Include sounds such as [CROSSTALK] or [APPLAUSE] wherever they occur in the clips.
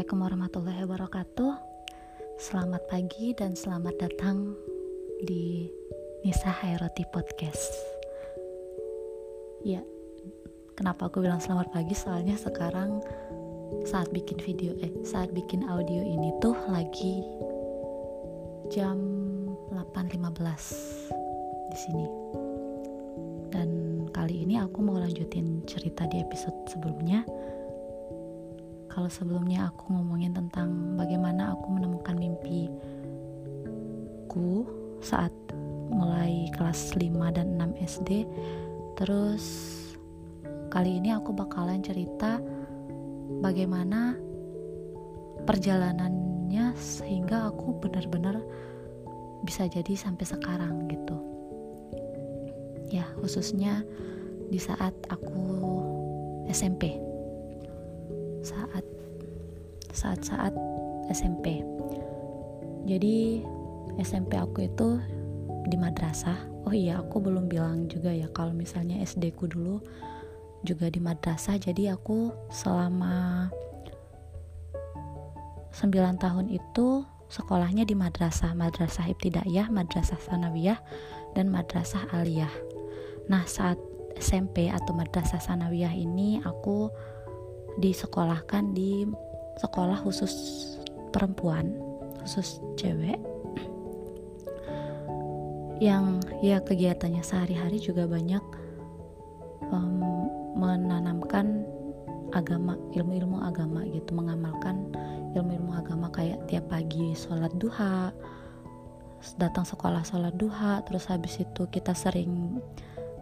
Assalamualaikum warahmatullahi wabarakatuh. Selamat pagi dan selamat datang di Nisa Hairoti Podcast. Ya, kenapa aku bilang selamat pagi? Soalnya sekarang saat bikin video, eh saat bikin audio ini tuh lagi jam 8.15 di sini. Dan kali ini aku mau lanjutin cerita di episode sebelumnya kalau sebelumnya aku ngomongin tentang bagaimana aku menemukan mimpiku saat mulai kelas 5 dan 6 SD terus kali ini aku bakalan cerita bagaimana perjalanannya sehingga aku benar-benar bisa jadi sampai sekarang gitu. Ya khususnya di saat aku SMP saat saat-saat SMP jadi SMP aku itu di madrasah. Oh iya aku belum bilang juga ya kalau misalnya SD ku dulu juga di madrasah. Jadi aku selama 9 tahun itu sekolahnya di madrasah. Madrasah ibtidaiyah madrasah sanawiyah dan madrasah aliyah. Nah saat SMP atau madrasah sanawiyah ini aku disekolahkan di sekolah khusus perempuan khusus cewek. Yang ya kegiatannya sehari-hari juga banyak um, menanamkan agama ilmu-ilmu agama gitu mengamalkan ilmu-ilmu agama kayak tiap pagi sholat duha datang sekolah sholat duha terus habis itu kita sering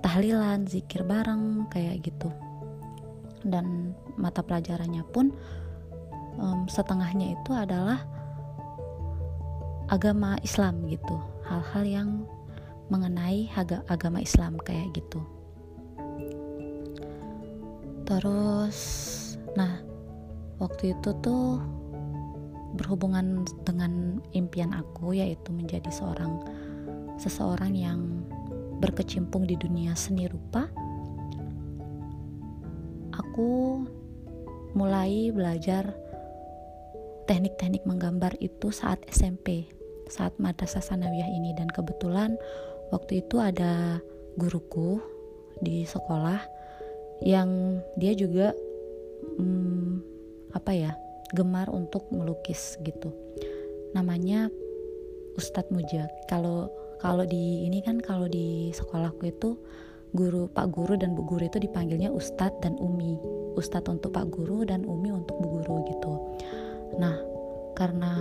tahlilan zikir bareng kayak gitu dan mata pelajarannya pun um, setengahnya itu adalah agama Islam gitu. Hal-hal yang mengenai agama Islam kayak gitu. Terus nah waktu itu tuh berhubungan dengan impian aku yaitu menjadi seorang seseorang yang berkecimpung di dunia seni rupa aku mulai belajar teknik-teknik menggambar itu saat SMP, saat madrasah sanawiyah ini. Dan kebetulan waktu itu ada guruku di sekolah yang dia juga hmm, apa ya gemar untuk melukis gitu. Namanya Ustadz Muja kalau kalau di ini kan kalau di sekolahku itu guru Pak Guru dan Bu Guru itu dipanggilnya Ustadz dan Umi. Ustadz untuk Pak Guru dan Umi untuk Bu Guru gitu. Nah karena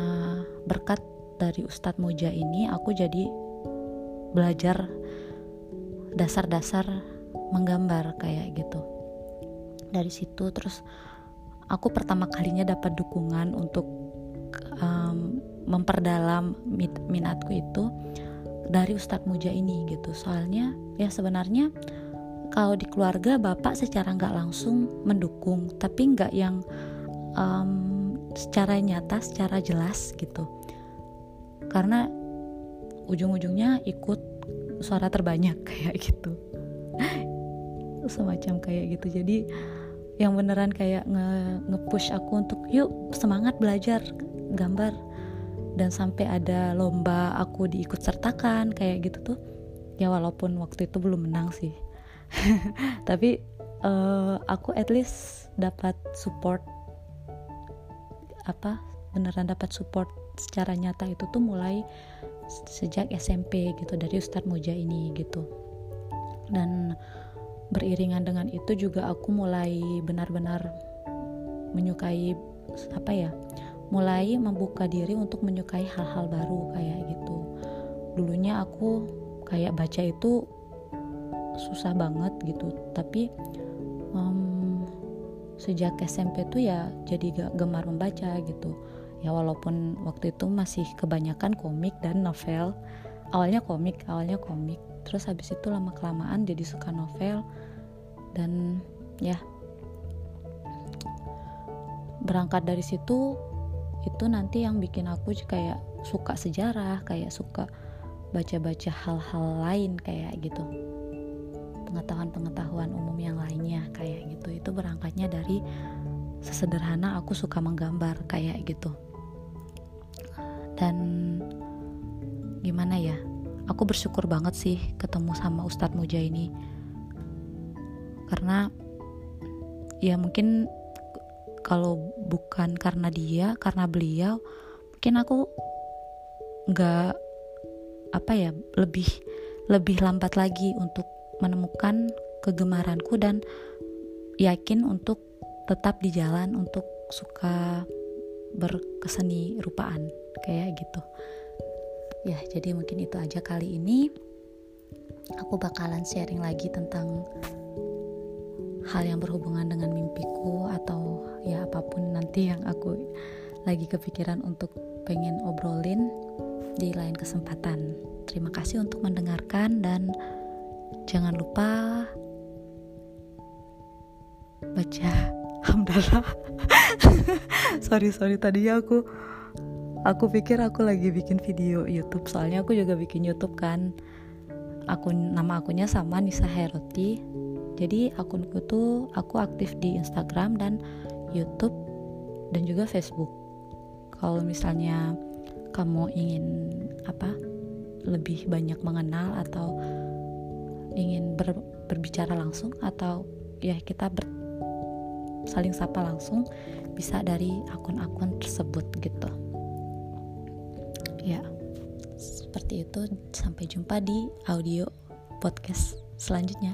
berkat dari Ustadz Moja ini aku jadi belajar dasar-dasar menggambar kayak gitu. Dari situ terus aku pertama kalinya dapat dukungan untuk um, memperdalam minatku itu dari Ustadz Muja ini gitu. Soalnya ya sebenarnya kalau di keluarga bapak secara nggak langsung mendukung tapi nggak yang um, secara nyata secara jelas gitu. Karena ujung-ujungnya ikut suara terbanyak [LAUGHS] kayak gitu. Semacam kayak gitu. Jadi yang beneran kayak nge, nge push aku untuk yuk semangat belajar gambar dan sampai ada lomba aku diikut sertakan kayak gitu tuh. Ya walaupun waktu itu belum menang sih. [LAUGHS] Tapi uh, aku at least dapat support apa beneran dapat support secara nyata itu tuh mulai sejak SMP gitu dari Ustadz Moja ini gitu. Dan beriringan dengan itu juga aku mulai benar-benar menyukai apa ya mulai membuka diri untuk menyukai hal-hal baru kayak gitu. Dulunya aku kayak baca itu susah banget gitu tapi um, sejak SMP tuh ya jadi gak gemar membaca gitu. Ya walaupun waktu itu masih kebanyakan komik dan novel. Awalnya komik awalnya komik. Terus habis itu lama kelamaan jadi suka novel. Dan ya berangkat dari situ itu nanti yang bikin aku kayak suka sejarah kayak suka baca-baca hal-hal lain kayak gitu. Pengetahuan-pengetahuan umum yang lainnya kayak gitu. Itu berangkatnya dari sesederhana aku suka menggambar kayak gitu. Dan gimana ya aku bersyukur banget sih ketemu sama Ustadz Muja ini. Karena ya mungkin kalau bukan karena dia karena beliau mungkin aku nggak apa ya lebih lebih lambat lagi untuk menemukan kegemaranku dan yakin untuk tetap di jalan untuk suka berkeseni rupaan kayak gitu. Ya jadi mungkin itu aja kali ini. Aku bakalan sharing lagi tentang hal yang berhubungan dengan mimpiku atau ya apa pun nanti yang aku lagi kepikiran untuk pengen obrolin di lain kesempatan. Terima kasih untuk mendengarkan dan jangan lupa baca [LAUGHS] hamdalah. [LAUGHS] sorry sorry tadinya aku aku pikir aku lagi bikin video YouTube soalnya aku juga bikin YouTube kan. Akun nama akunnya sama Nisa Heroti jadi akunku tuh aku aktif di Instagram dan YouTube dan juga Facebook. Kalau misalnya kamu ingin apa lebih banyak mengenal atau ingin ber, berbicara langsung atau ya kita ber, saling sapa langsung bisa dari akun-akun tersebut gitu. Ya seperti itu. Sampai jumpa di audio podcast selanjutnya